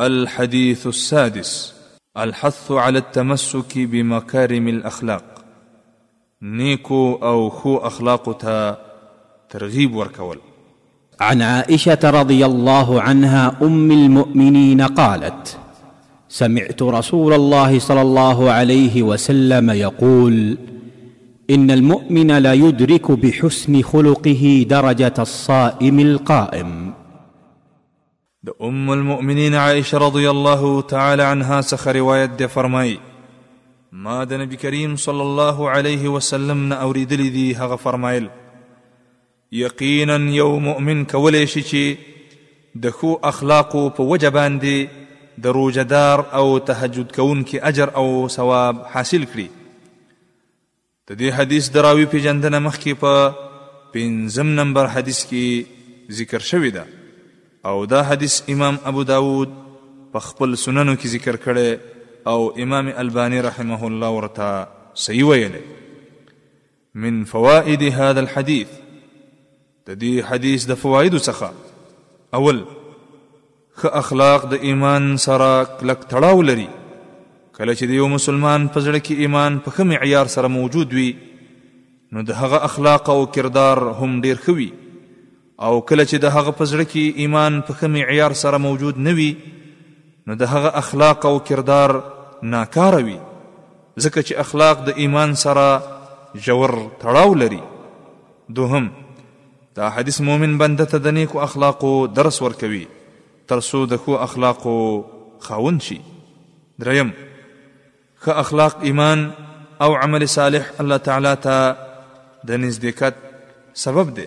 الحديث السادس الحث على التمسك بمكارم الاخلاق نيكو او خو اخلاقتا ترغيب وركول عن عائشه رضي الله عنها ام المؤمنين قالت سمعت رسول الله صلى الله عليه وسلم يقول ان المؤمن لا يدرك بحسن خلقه درجه الصائم القائم د ام المؤمنین عائشه رضی الله تعالی عنها څخه روایت دی فرمایي ما د نبی کریم صلی الله علیه وسلم نه اوریدلی دی هغه فرمایل یقینا یو مؤمن کولی شي چې د خو اخلاقو په وجه باندې د روزدار او تهجد کوونکي اجر او ثواب حاصل کړي د دې حدیث د راوي پیژندنه مخکې په پنځم نمبر حدیث کې ذکر شوې ده او دا حدیث امام ابو داود په خپل سننو کې ذکر کړي او امام الباني رحمه الله ورته صحیح ویلي من فوائد هذا الحديث د دې حدیث د فوایدو څخه اول ښه اخلاق د ایمان سره کلک تړاو لري کله چې د یو مسلمان په زړه کې ایمان په ښه معیار سره موجود وي نو د هغه اخلاق او کردار هم ډیر ښه وي او کله چې د هغه په زړه کې ایمان په ښه معیار سره موجود نه وي نو د هغه اخلاق او کردار ناکاره وي ځکه چې اخلاق د ایمان سره ژور تړاو لري دوهم دا حدیث مؤمن بنده ته د نیکو اخلاقو درس ورکوي تر څو د ښو اخلاقو خاوند شي دریم ښه اخلاق ایمان او عمل صالح الله تعالی ته د نزدېکت سبب دی